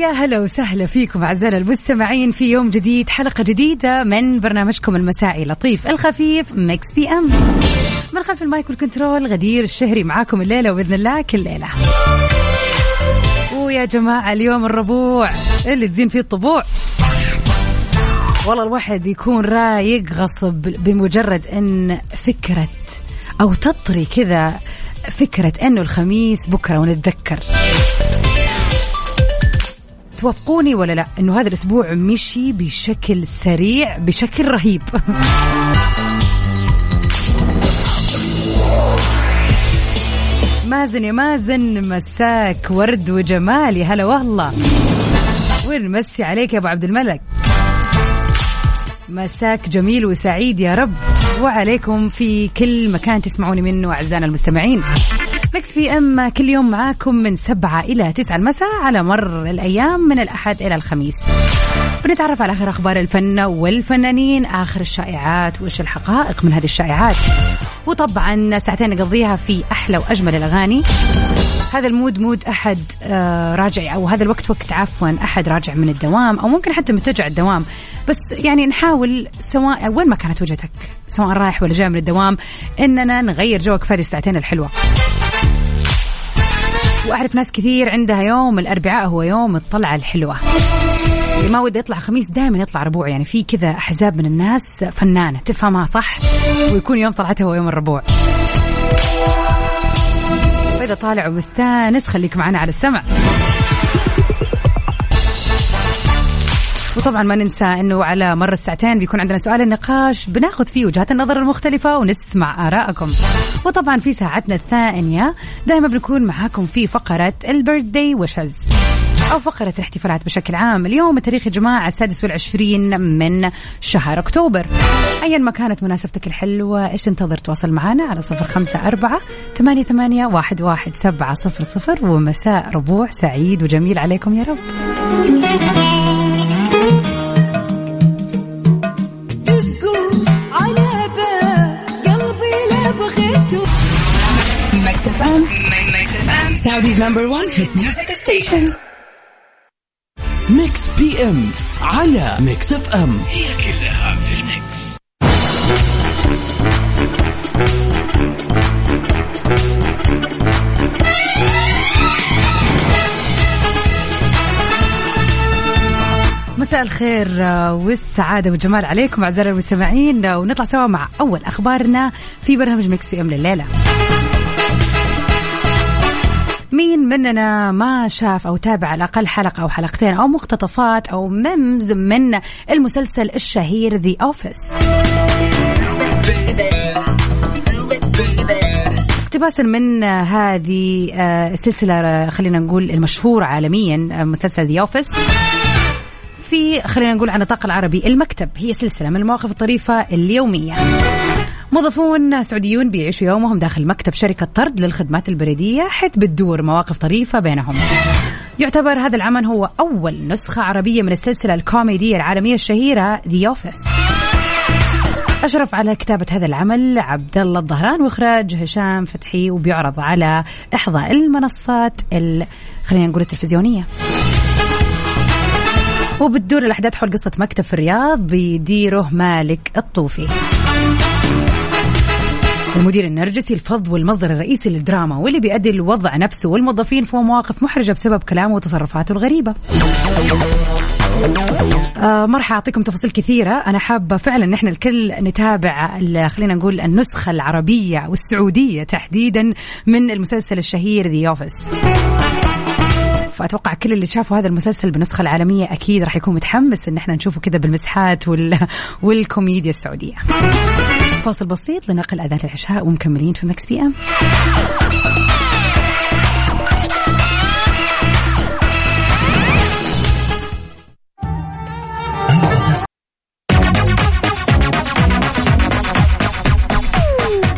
ويا هلا وسهلا فيكم أعزائنا المستمعين في يوم جديد حلقة جديدة من برنامجكم المسائي لطيف الخفيف Mix PM. من خلف ال mic وال control غدير الشهري معاكم الليلة وبإذن الله كل ليلة. ويا جماعة اليوم الربوع اللي تزين فيه الطبوع. والله الواحد يكون رايق غصب بمجرد إن فكرة أو تطري كذا فكرة إنه الخميس بكرة ونتذكر. توافقوني ولا لا؟ إنه هذا الأسبوع مشي بشكل سريع بشكل رهيب. مازن يا مازن مساك ورد وجمال يا هلا والله. ونمسي عليك يا أبو عبد الملك؟ مساك جميل وسعيد يا رب. وعليكم في كل مكان تسمعوني منه أعزائنا المستمعين. Mix PM كل يوم معاكم من سبعة إلى تسعة المساء على مر الأيام من الأحد إلى الخميس. بنتعرف على آخر أخبار الفن والفنانين آخر الشائعات وإيش الحقائق من هذه الشائعات. وطبعا ساعتين نقضيها في أحلى وأجمل الأغاني. هذا ال mood mood أحد آه، راجع أو هذا الوقت وقت عفوا أحد راجع من الدوام أو ممكن حتى متجه الدوام. بس يعني نحاول سواء وين ما كانت وجهتك سواء رايح ولا جاي من الدوام إننا نغير جوك في هذه الساعتين الحلوة. وأعرف ناس كثير عندها يوم الأربعاء هو يوم الطلعة الحلوة. اللي ما وده يطلع خميس دائما يطلع ربوع يعني في كذا أحزاب من الناس فنانة تفهمها صح؟ ويكون يوم طلعتها هو يوم الربوع. فإذا طالع ومستانس خليك معنا على السمع. وطبعا ما ننسى إنه على مر الساعتين بيكون عندنا سؤال النقاش. بناخذ فيه وجهات النظر المختلفة ونسمع آراءكم وطبعا في ساعتنا الثانية دائما بنكون معاكم في فقرة البيرثدي وشز أو فقرة الاحتفالات بشكل عام. اليوم التاريخ يا جماعة السادس والعشرين من شهر أكتوبر. أيا ما كانت مناسبتك الحلوة إيش تنتظر تواصل معنا على صفر خمسة أربعة ثمانية, ثمانية واحد, واحد سبعة صفر صفر. ومساء ربوع سعيد وجميل عليكم يا رب. Mix FM. Mix FM. Saudi's number one hit music station. Mix PM على Mix FM هي كلها في ال mix مساء الخير آه، والسعادة والجمال عليكم أعزائنا المستمعين آه، ونطلع سوا مع أول أخبارنا في برنامج Mix PM لليلة مين مننا ما شاف أو تابع على الأقل حلقة أو حلقتين أو مقتطفات أو memes من المسلسل الشهير The Office اقتباسا من هذه آه، السلسلة آه، خلينا نقول المشهورة عالميا آه، مسلسل The Office في خلينا نقول عن النطاق العربي المكتب. هي سلسلة من المواقف الطريفة اليومية. موظفون سعوديون بيعيشوا يومهم داخل مكتب شركة طرد للخدمات البريدية. حيث بتدور مواقف طريفة بينهم. يعتبر هذا العمل هو أول نسخة عربية من السلسلة الكوميدية العالمية الشهيرة ذا أوفيس أشرف على كتابة هذا العمل عبد الله الظهران وإخراج هشام فتحي وبيعرض على إحدى المنصات ال... خلينا نقول التلفزيونية. وبتدور الأحداث حول قصة مكتب في الرياض بيديره مالك الطوفي. المدير النرجسي الفظ والمصدر الرئيسي للدراما واللي بيؤدي الوضع نفسه والموظفين في مواقف محرجة بسبب كلامه وتصرفاته الغريبة. آه ما راح أعطيكم تفاصيل كثيرة. أنا حابة فعلا إن إحنا الكل نتابع خلينا نقول النسخة العربية والسعودية تحديدا من المسلسل الشهير The Office فأتوقع كل اللي شافوا هذا المسلسل بالنسخة العالمية أكيد راح يكون متحمس إن إحنا نشوفه كذا بالمسحات وال... والكوميديا السعودية. فاصل بسيط لنقل أذان العشاء ومكملين في Mix PM.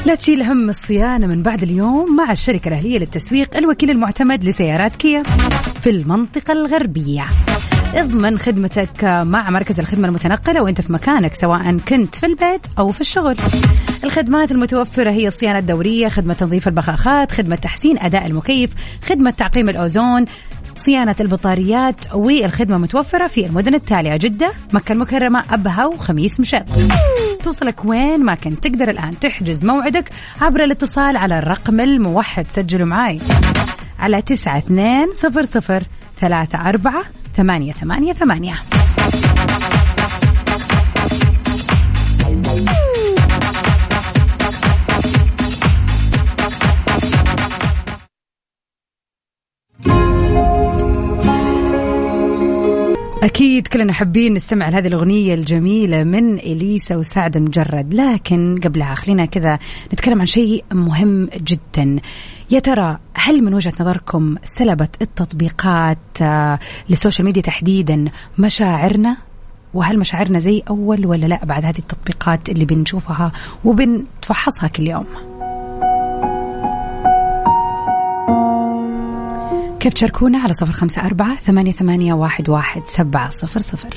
لا تشيل هم الصيانة من بعد اليوم مع الشركة الأهلية للتسويق الوكيل المعتمد لسيارات كيا في المنطقة الغربية. اضمن خدمتك مع مركز الخدمة المتنقلة وانت في مكانك سواء كنت في البيت أو في الشغل. الخدمات المتوفرة هي الصيانة الدورية خدمة تنظيف البخاخات خدمة تحسين أداء المكيف خدمة تعقيم الأوزون صيانة البطاريات والخدمة متوفرة في المدن التالية جدة مكة المكرمة أبها وخميس مشيط توصلك وين ما كنت تقدر الآن. تحجز موعدك عبر الاتصال على الرقم الموحد. سجلوا معاي على تسعة اثنين صفر صفر ثلاثة أربعة ثمانية ثمانية ثمانية. أكيد كلنا حابين نستمع لهذه الأغنية الجميلة من إليسا وسعد مجرد. لكن قبلها خلينا كذا نتكلم عن شيء مهم جدا. يا ترى هل من وجهة نظركم سلبت التطبيقات آه، للسوشيال ميديا تحديدا مشاعرنا؟ وهل مشاعرنا زي أول ولا لا بعد هذه التطبيقات اللي بنشوفها وبنتفحصها كل يوم؟ كيف تشاركونا على صفر خمسة أربعة ثمانية, ثمانية واحد, واحد سبعة صفر صفر.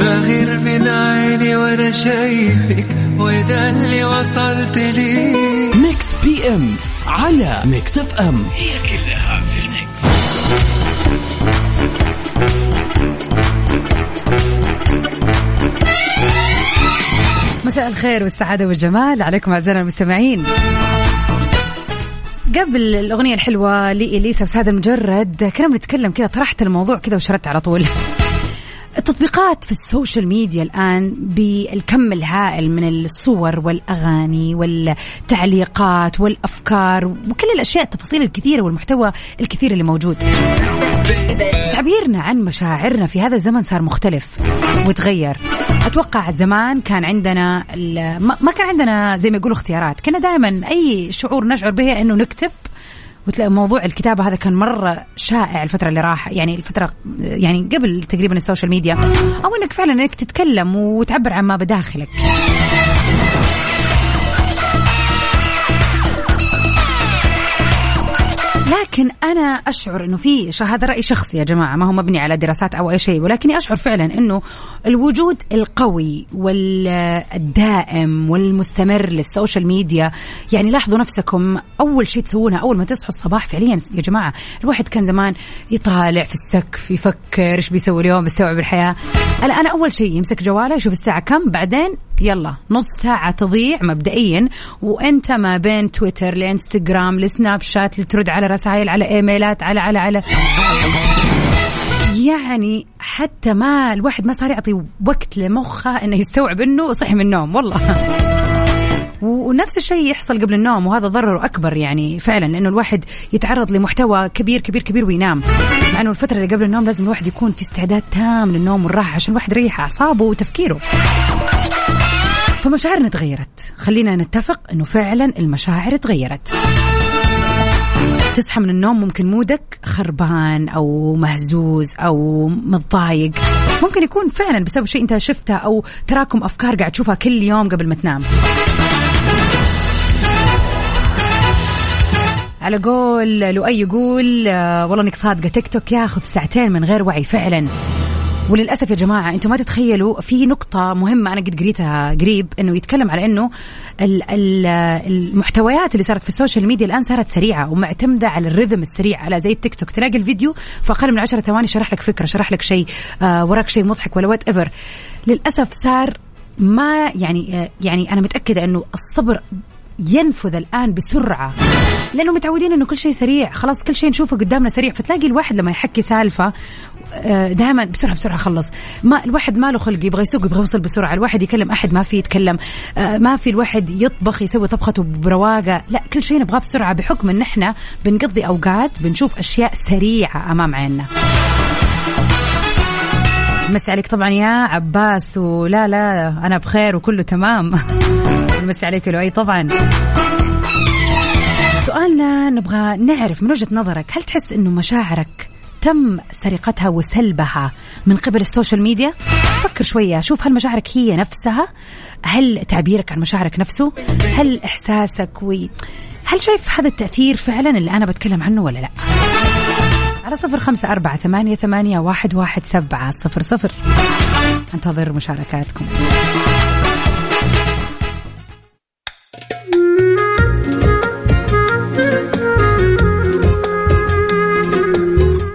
بغير من عيني وأنا شايفك وده اللي وصلت ليه Mix PM على Mix FM. مساء الخير والسعادة والجمال. عليكم أعزائنا المستمعين. قبل الأغنية الحلوة لإليسا وسعد المجرد كنا بنتكلم كذا طرحت الموضوع كذا وشردت على طول. التطبيقات في السوشيال ميديا الآن بالكم الهائل من الصور والأغاني والتعليقات والأفكار وكل الأشياء التفاصيل الكثيرة والمحتوى الكثير اللي موجود. تعبيرنا عن مشاعرنا في هذا الزمن صار مختلف وتغير. أتوقع زمان كان عندنا ما كان عندنا زي ما يقولوا اختيارات. كنا دائما أي شعور نشعر به إنه نكتب. وتلاقي موضوع الكتابة هذا كان مرة شائع الفترة اللي راح يعني الفترة يعني قبل تقريبا ال social media. أو إنك فعلا إنك تتكلم وتعبر عن ما بداخلك. لكن أنا أشعر إنه في هذا رأي شخصي يا جماعة ما هو مبني على دراسات أو أي شيء ولكني أشعر فعلا إنه الوجود القوي والدائم والمستمر لل social media يعني لاحظوا نفسكم أول شيء تسوونها أول ما تصحوا الصباح فعليا يا جماعة الواحد كان زمان يطالع في السقف يفكر إيش بيسوي اليوم يستوعب الحياة. أنا أنا أول شيء يمسك جواله يشوف الساعة كم بعدين يلا نص ساعة تضيع مبدئيا وأنت ما بين تويتر لإنستغرام لسناب شات لترد على رسائل على إيميلات على على على. يعني حتى ما الواحد ما صار يعطي وقت لمخه إنه يستوعب إنه صحي من النوم والله. ونفس الشيء يحصل قبل النوم وهذا ضرره أكبر يعني فعلا لأنه الواحد يتعرض لمحتوى كبير كبير كبير وينام. مع إنه الفترة اللي قبل النوم لازم الواحد يكون في استعداد تام للنوم والراحة عشان الواحد يريح أعصابه وتفكيره. فمشاعرنا تغيرت. خلينا نتفق إنه فعلا المشاعر تغيرت. تصحى من النوم ممكن مودك خربان أو مهزوز أو متضايق. ممكن يكون فعلا بسبب شيء أنت شفته أو تراكم أفكار قاعد تشوفها كل يوم قبل ما تنام. على قول لؤي يقول آه، والله إنك صادقة. تيك توك ياخذ ساعتين من غير وعي فعلا. وللأسف يا جماعة أنتم ما تتخيلوا في نقطة مهمة أنا قد قريتها قريب إنه يتكلم على إنه ال- ال- المحتويات اللي صارت في ال social media الآن صارت سريعة ومعتمدة على ال rhythm السريع على زي التيك توك. تلاقي الفيديو في أقل من 10 ثواني شرح لك فكرة شرح لك شيء آه وراك شيء مضحك ولا whatever للأسف صار ما يعني آه يعني أنا متأكدة إنه الصبر ينفذ الآن بسرعة. لأنه متعودين إنه كل شيء سريع. خلاص كل شيء نشوفه قدامنا سريع. فتلاقي الواحد لما يحكي سالفة دائما بسرعة بسرعة خلص. ما الواحد ما له خلق يبغى يسوق يبغى يوصل بسرعة. الواحد يكلم أحد ما في يتكلم. آه، ما في الواحد يطبخ يسوي طبخته برواقة. لا كل شيء نبغاه بسرعة. بحكم إن إحنا بنقضي أوقات بنشوف أشياء سريعة أمام عيننا. مسي عليك طبعا يا عباس ولا لا أنا بخير وكله تمام. مسي عليك لؤي طبعا. سؤالنا نبغى نعرف من وجهة نظرك هل تحس إنه مشاعرك تم سرقتها وسلبها من قبل ال social media؟ فكر شوية شوف هل مشاعرك هي نفسها؟ هل تعبيرك عن مشاعرك نفسه؟ هل إحساسك وي هل شايف هذا التأثير فعلا اللي أنا بتكلم عنه ولا لا؟ على صفر خمسة أربعة ثمانية, ثمانية واحد, واحد سبعة صفر صفر. أنتظر مشاركاتكم.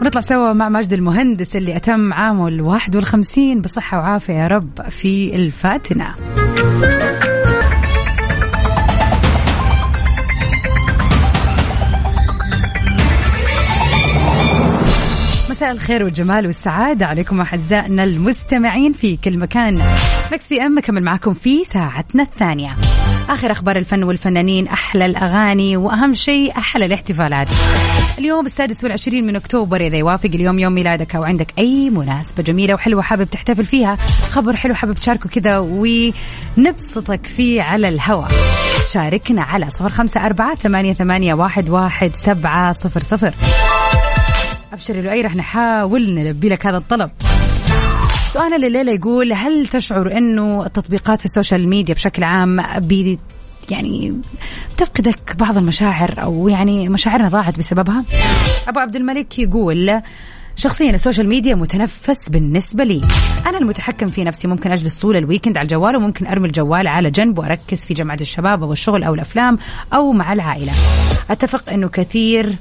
ونطلع سوا مع ماجد المهندس اللي أتم عامه الواحد والخمسين بصحة وعافية يا رب في الفاتنة. مساء الخير والجمال والسعادة عليكم أعزائنا المستمعين في كل مكان. مكس في أم كمل معكم في ساعتنا الثانية. آخر أخبار الفن والفنانين أحلى الأغاني وأهم شيء أحلى الاحتفالات. اليوم السادس والعشرين من أكتوبر إذا يوافق اليوم يوم ميلادك أو عندك أي مناسبة جميلة وحلوة حابب تحتفل فيها خبر حلو حابب تشاركه كذا ونبسطك فيه على الهواء. شاركنا على صفر خمسة أربعة ثمانية, ثمانية واحد, واحد سبعة صفر صفر. أبشر لؤي رح نحاول نلبي لك هذا الطلب. سؤالنا لليلة يقول هل تشعر أنه التطبيقات في ال social media بشكل عام بي يعني تفقدك بعض المشاعر أو يعني مشاعرنا ضاعت بسببها؟ أبو عبد الملك يقول شخصيا ال social media متنفس بالنسبة لي. أنا المتحكم في نفسي ممكن أجلس طول ال weekend على الجوال وممكن أرمي الجوال على جنب وأركز في جماعة الشباب أو الشغل أو الأفلام أو مع العائلة. أتفق أنه كثير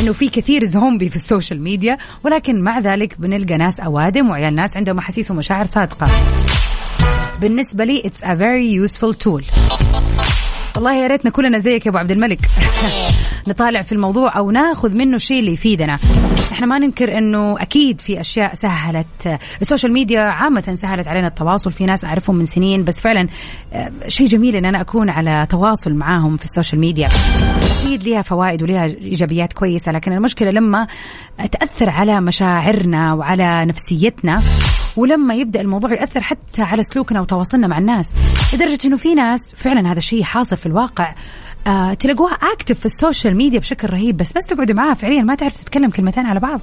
انه في كثير زومبي في ال social media ولكن مع ذلك بنلقى ناس أوادم وعيال ناس عندهم أحاسيس ومشاعر صادقة. بالنسبة لي it's a very useful tool والله يا ريتنا كلنا زيك يا أبو عبد الملك. نطالع في الموضوع أو ناخذ منه الشيء اللي يفيدنا. إحنا ما ننكر إنه أكيد في أشياء سهلت. ال social media عامة سهلت علينا التواصل. في ناس أعرفهم من سنين بس فعلا آه، شيء جميل إن أنا أكون على تواصل معاهم في ال social media. أكيد ليها فوائد وليها إيجابيات كويسة لكن المشكلة لما تأثر على مشاعرنا وعلى نفسيتنا ولما يبدأ الموضوع يأثر حتى على سلوكنا وتواصلنا مع الناس. لدرجة إنه في ناس فعلا هذا الشيء حاصل في الواقع. آه تلاقوها active في ال social media بشكل رهيب بس بس تقعدوا معاها فعليا ما تعرف تتكلم كلمتين على بعض.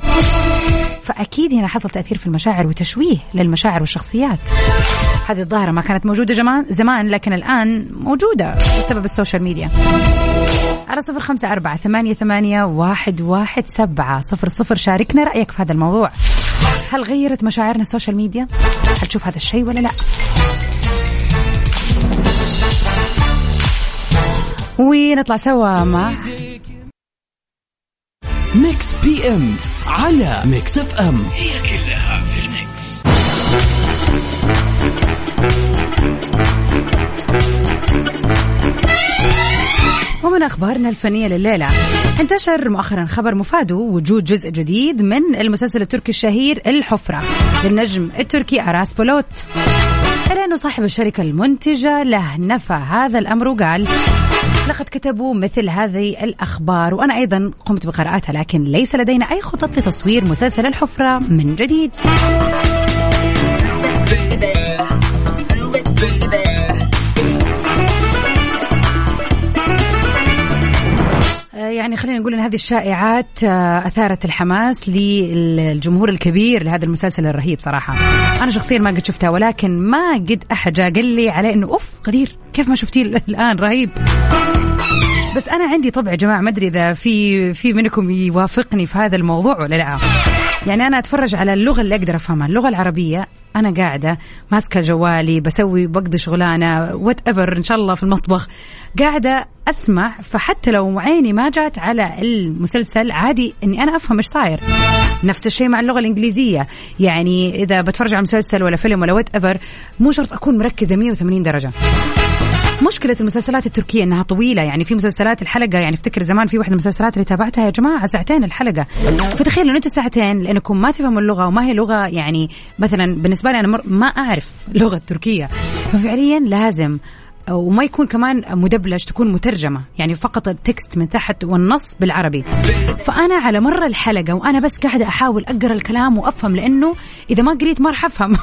فأكيد هنا حصل تأثير في المشاعر وتشويه للمشاعر والشخصيات. هذه الظاهرة ما كانت موجودة زمان زمان لكن الآن موجودة بسبب ال social media. على صفر خمسة أربعة ثمانية, ثمانية واحد, واحد سبعة. صفر صفر شاركنا رأيك في هذا الموضوع. هل غيرت مشاعرنا ال social media؟ هل تشوف هذا الشيء ولا لا؟ ونطلع سوا مع Mix PM على Mix FM. هي كلها ومن أخبارنا الفنية لليلة. انتشر مؤخرا خبر مفاده وجود جزء جديد من المسلسل التركي الشهير الحفرة للنجم التركي أراس بولوت. إلى أنه صاحب الشركة المنتجة له نفى هذا الأمر وقال لقد كتبوا مثل هذه الأخبار وأنا أيضا قمت بقراءتها لكن ليس لدينا أي خطط لتصوير مسلسل الحفرة من جديد. خلينا نقول إن هذه الشائعات آه، أثارت الحماس للجمهور الكبير لهذا المسلسل الرهيب صراحة. أنا شخصيا ما قد شفتها ولكن ما قد أحد جاء قال لي عليه إنه أوف كيف ما شفتيه الآن رهيب. بس أنا عندي طبع يا جماعة ما أدري إذا في في منكم يوافقني في هذا الموضوع ولا لا. يعني أنا أتفرج على اللغة اللي أقدر أفهمها. اللغة العربية أنا قاعدة ماسكة جوالي بسوي بقضي شغلانة whatever إن شاء الله في المطبخ. قاعدة أسمع فحتى لو عيني ما جات على المسلسل عادي إني أنا أفهم إيش صاير. نفس الشيء مع اللغة الإنجليزية. يعني إذا بتفرج على مسلسل ولا فيلم ولا whatever مو شرط أكون مركزة 180 درجة. مشكلة المسلسلات التركية إنها طويلة. يعني في مسلسلات الحلقة يعني افتكر زمان في واحدة من المسلسلات اللي تابعتها يا جماعة ساعتين الحلقة. فتخيلوا ان أنتم ساعتين لأنكم ما تفهموا اللغة وما هي لغة يعني مثلا بالنسبة لي أنا ما أعرف لغة تركية. ففعليا لازم وما يكون كمان مدبلج تكون مترجمة. يعني فقط ال text من تحت والنص بالعربي. فأنا على مر الحلقة وأنا بس قاعدة أحاول أقرأ الكلام وأفهم لأنه إذا ما قريت ما راح أفهم.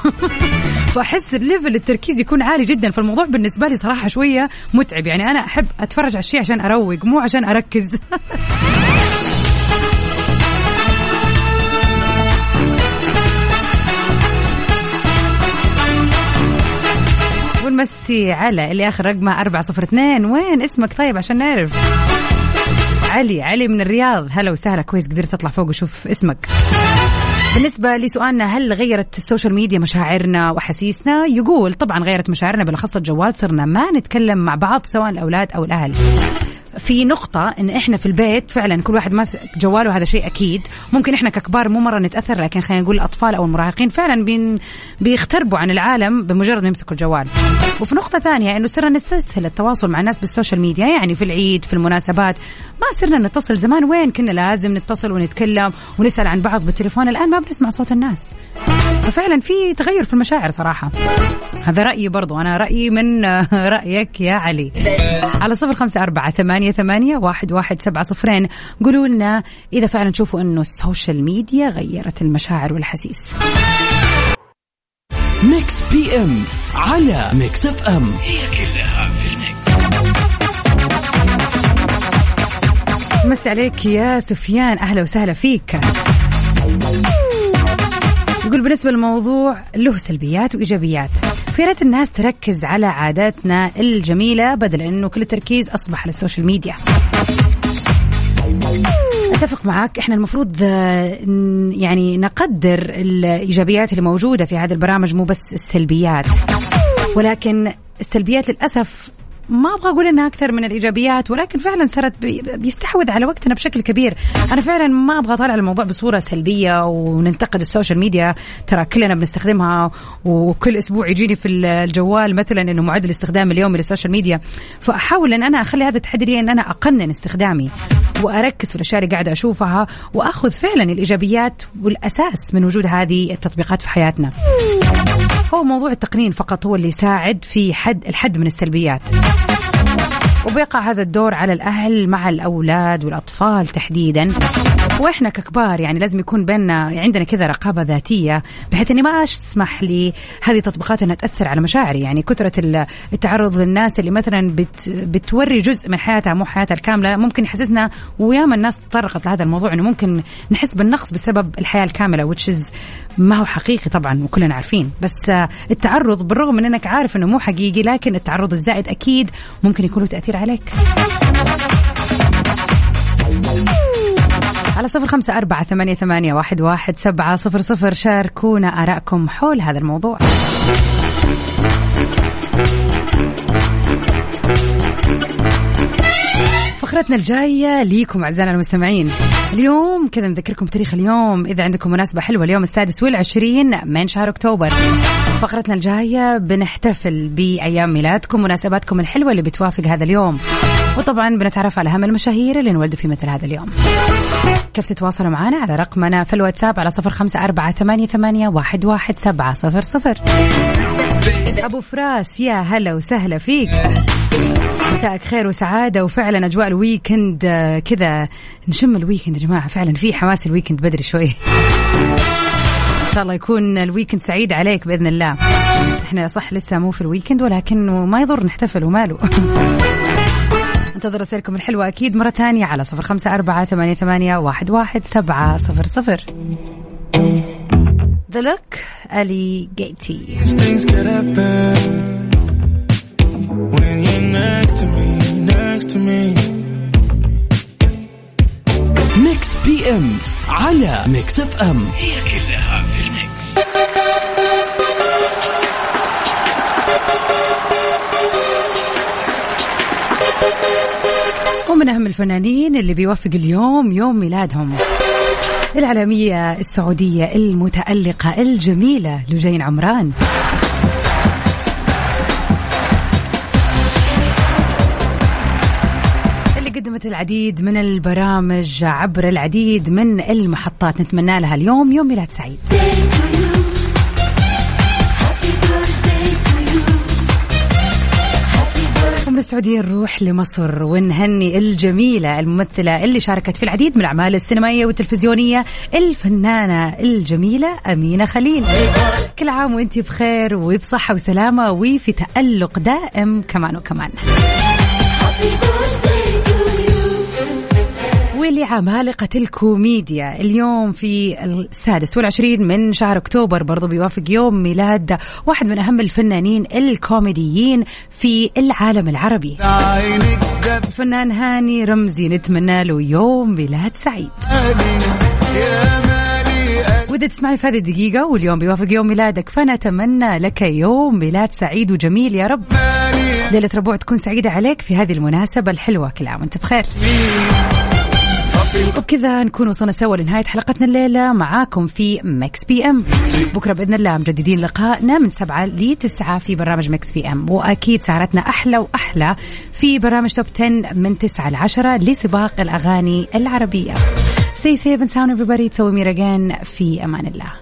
فأحس ال level التركيز يكون عالي جدا. فالموضوع بالنسبة لي صراحة شوية متعب. يعني أنا أحب أتفرج على الشيء عشان أروق مو عشان أركز. ونمسي على اللي آخر رقمه 402 وين اسمك طيب عشان نعرف علي علي من الرياض هلا وسهلا كويس قدرت أطلع فوق وأشوف اسمك بالنسبة لسؤالنا هل غيرت ال social media مشاعرنا وأحاسيسنا؟ يقول طبعا غيرت مشاعرنا بالأخص الجوال صرنا ما نتكلم مع بعض سواء الأولاد أو الأهل. في نقطة إن إحنا في البيت فعلا كل واحد ماسك جواله هذا شيء أكيد، ممكن إحنا ككبار مو مرة نتأثر لكن خلينا نقول الأطفال أو المراهقين فعلا بين بيختربوا عن العالم بمجرد ما يمسكوا الجوال. وفي نقطة ثانية إنه صرنا نستسهل التواصل مع الناس بال social media يعني في العيد في المناسبات ما صرنا نتصل زمان وين كنا لازم نتصل ونتكلم ونسأل عن بعض بالتليفون الآن ما بنسمع صوت الناس. ففعلا في تغير في المشاعر صراحة. هذا رأيي برضو. أنا رأيي من رأيك يا علي. على صفر خمسة أربعة ثمانية, ثمانية واحد, واحد سبعة صفرين. قولوا لنا إذا فعلا تشوفوا أنه ال social media غيرت المشاعر والأحاسيس. Mix PM على Mix FM. مسي عليك يا سفيان. أهلا وسهلا فيك. يقول بالنسبة للموضوع له سلبيات وإيجابيات. يا ريت الناس تركز على عاداتنا الجميلة بدل أنه كل التركيز أصبح على ال social media. أتفق معك إحنا المفروض آه، يعني نقدر الإيجابيات اللي موجوده في هذه البرامج مو بس السلبيات. ولكن السلبيات للأسف ما أبغى أقول إنها أكثر من الإيجابيات ولكن فعلا صارت بي- بيستحوذ على وقتنا بشكل كبير. أنا فعلا ما أبغى أطالع الموضوع بصورة سلبية وننتقد ال social media. ترى كلنا بنستخدمها وكل أسبوع يجيني في الجوال مثلا إنه معدل استخدام اليومي لل social media. فأحاول إن أنا أخلي هذا التحدي لي إن أنا أقنن استخدامي وأركز في الأشياء اللي قاعدة أشوفها وأخذ فعلا الإيجابيات والأساس من وجود هذه التطبيقات في حياتنا. هو موضوع التقنين فقط هو اللي يساعد في حد الحد من السلبيات. وبيقع هذا الدور على الأهل مع الأولاد والأطفال تحديدا. وإحنا ككبار يعني لازم يكون بيننا عندنا كذا رقابة ذاتية بحيث أني ما أسمح لهذه التطبيقات أنها تأثر على مشاعري. يعني كثرة ال- التعرض للناس اللي مثلا بت بتوري جزء من حياتها مو حياتها الكاملة ممكن يحسسنا وياما الناس تطرقت لهذا الموضوع أنه ممكن نحس بالنقص بسبب الحياة الكاملة which is ما هو حقيقي طبعا وكلنا عارفين. بس آه، التعرض بالرغم من إنك عارف إنه مو حقيقي لكن التعرض الزائد أكيد ممكن يكون له تأثير عليك. على صفر خمسة أربعة ثمانية, ثمانية واحد, واحد سبعة صفر صفر. شاركونا آراءكم حول هذا الموضوع. فقرتنا الجاية ليكم أعزائنا المستمعين. اليوم كذا نذكركم تاريخ اليوم. إذا عندكم مناسبة حلوة اليوم السادس والعشرين من شهر أكتوبر. فقرتنا الجاية بنحتفل بأيام ميلادكم مناسباتكم الحلوة اللي بتوافق هذا اليوم. وطبعا بنتعرف على أهم المشاهير اللي انولدوا في مثل هذا اليوم. كيف تتواصلوا معنا على رقمنا في الواتساب على صفر خمسة أربعة ثمانية, ثمانية واحد, واحد سبعة صفر صفر. أبو فراس يا هلا وسهلا فيك. مساءك خير وسعادة وفعلا أجواء ال weekend آه، كذا. نشم ال weekend يا جماعة فعلا في حماس ال weekend بدري شوي. إن شاء الله يكون ال weekend سعيد عليك بإذن الله. إحنا صح لسه مو في ال weekend ولكن ما يضر نحتفل وماله. انتظر رسائلكم الحلوة أكيد مرة ثانية على صفر خمسة أربعة ثمانية, ثمانية واحد, واحد سبعة صفر صفر. The Look ألي جيتي. Mix PM على Mix FM من أهم الفنانين اللي بيوافق اليوم يوم ميلادهم. الإعلامية السعودية المتألقة الجميلة لوجين عمران. اللي قدمت العديد من البرامج عبر العديد من المحطات نتمنى لها اليوم يوم ميلاد سعيد. ومن السعودية نروح لمصر ونهني الجميلة الممثلة اللي شاركت في العديد من الأعمال السينمائية والتلفزيونية الفنانة الجميلة أمينة خليل. كل عام وانت بخير وبصحة وسلامة وفي تألق دائم كمان وكمان. ولعمالقة الكوميديا. اليوم في السادس والعشرين من شهر أكتوبر برضو بيوافق يوم ميلاد واحد من أهم الفنانين الكوميديين في العالم العربي. الفنان هاني رمزي نتمنى له يوم ميلاد سعيد. وإذا تسمعي في هذه الدقيقة واليوم بيوافق يوم ميلادك فنتمنى لك يوم ميلاد سعيد وجميل يا رب. ليلة ربوع تكون سعيدة عليك في هذه المناسبة الحلوة كل عام وأنت بخير. وبكذا نكون وصلنا سوا لنهاية حلقتنا الليلة معاكم في Mix PM بكرة بإذن الله مجددين لقائنا من سبعة لتسعة في برنامج Mix PM وأكيد سهرتنا أحلى وأحلى في برنامج Top 10 من تسعة لعشرة لسباق الأغاني العربية. Stay safe and sound everybody. تسوي ميرا في أمان الله.